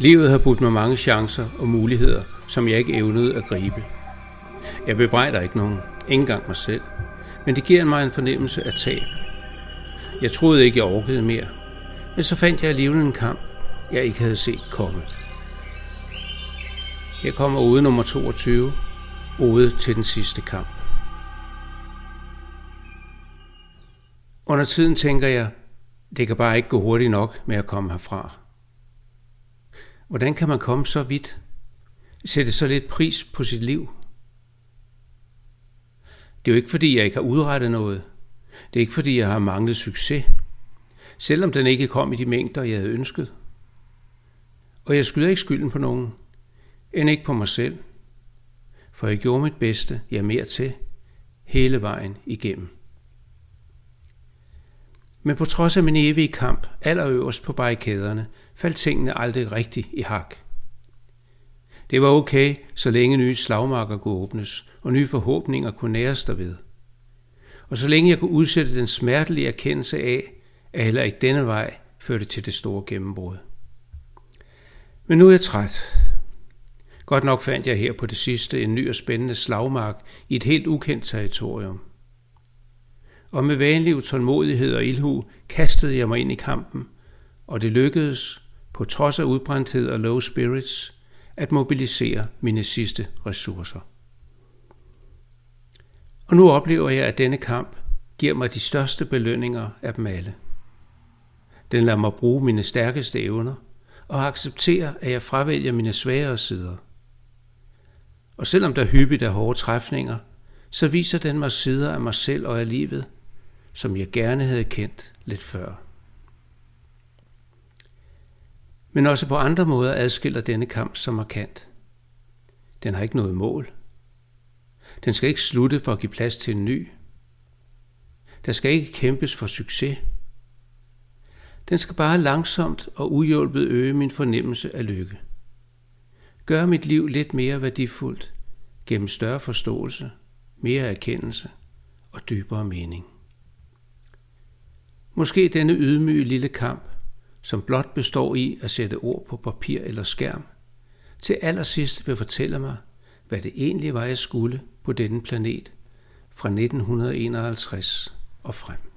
Livet har budt mig mange chancer og muligheder, som jeg ikke evnede at gribe. Jeg bebrejder ikke nogen, ikke engang mig selv, men det giver mig en fornemmelse af tab. Jeg troede ikke, jeg orkede mere, men så fandt jeg alligevel en kamp, jeg ikke havde set komme. Jeg kommer ude nummer 22, ude til den sidste kamp. Under tiden tænker jeg, det kan bare ikke gå hurtigt nok med at komme herfra. Hvordan kan man komme så vidt? Sætte så lidt pris på sit liv? Det er jo ikke fordi, jeg ikke har udrettet noget. Det er ikke fordi, jeg har manglet succes. Selvom den ikke kom i de mængder, jeg havde ønsket. Og jeg skylder ikke skylden på nogen. End ikke på mig selv. For jeg gjorde mit bedste, jeg mere til, hele vejen igennem. Men på trods af min evige kamp, allerøverst på barrikaderne, faldt tingene aldrig rigtigt i hak. Det var okay, så længe nye slagmarker kunne åbnes, og nye forhåbninger kunne næres derved. Og så længe jeg kunne udsætte den smertelige erkendelse af, at heller ikke denne vej førte til det store gennembrud. Men nu er jeg træt. Godt nok fandt jeg her på det sidste en ny og spændende slagmark i et helt ukendt territorium og med vanlig utålmodighed og ilhu kastede jeg mig ind i kampen, og det lykkedes, på trods af udbrændthed og low spirits, at mobilisere mine sidste ressourcer. Og nu oplever jeg, at denne kamp giver mig de største belønninger af dem alle. Den lader mig bruge mine stærkeste evner og acceptere, at jeg fravælger mine svagere sider. Og selvom der hyppigt er hårde træfninger, så viser den mig sider af mig selv og af livet, som jeg gerne havde kendt lidt før. Men også på andre måder adskiller denne kamp sig markant. Den har ikke noget mål. Den skal ikke slutte for at give plads til en ny. Der skal ikke kæmpes for succes. Den skal bare langsomt og uhjulpet øge min fornemmelse af lykke. Gør mit liv lidt mere værdifuldt gennem større forståelse, mere erkendelse og dybere mening. Måske denne ydmyge lille kamp, som blot består i at sætte ord på papir eller skærm, til allersidst vil fortælle mig, hvad det egentlig var, jeg skulle på denne planet fra 1951 og frem.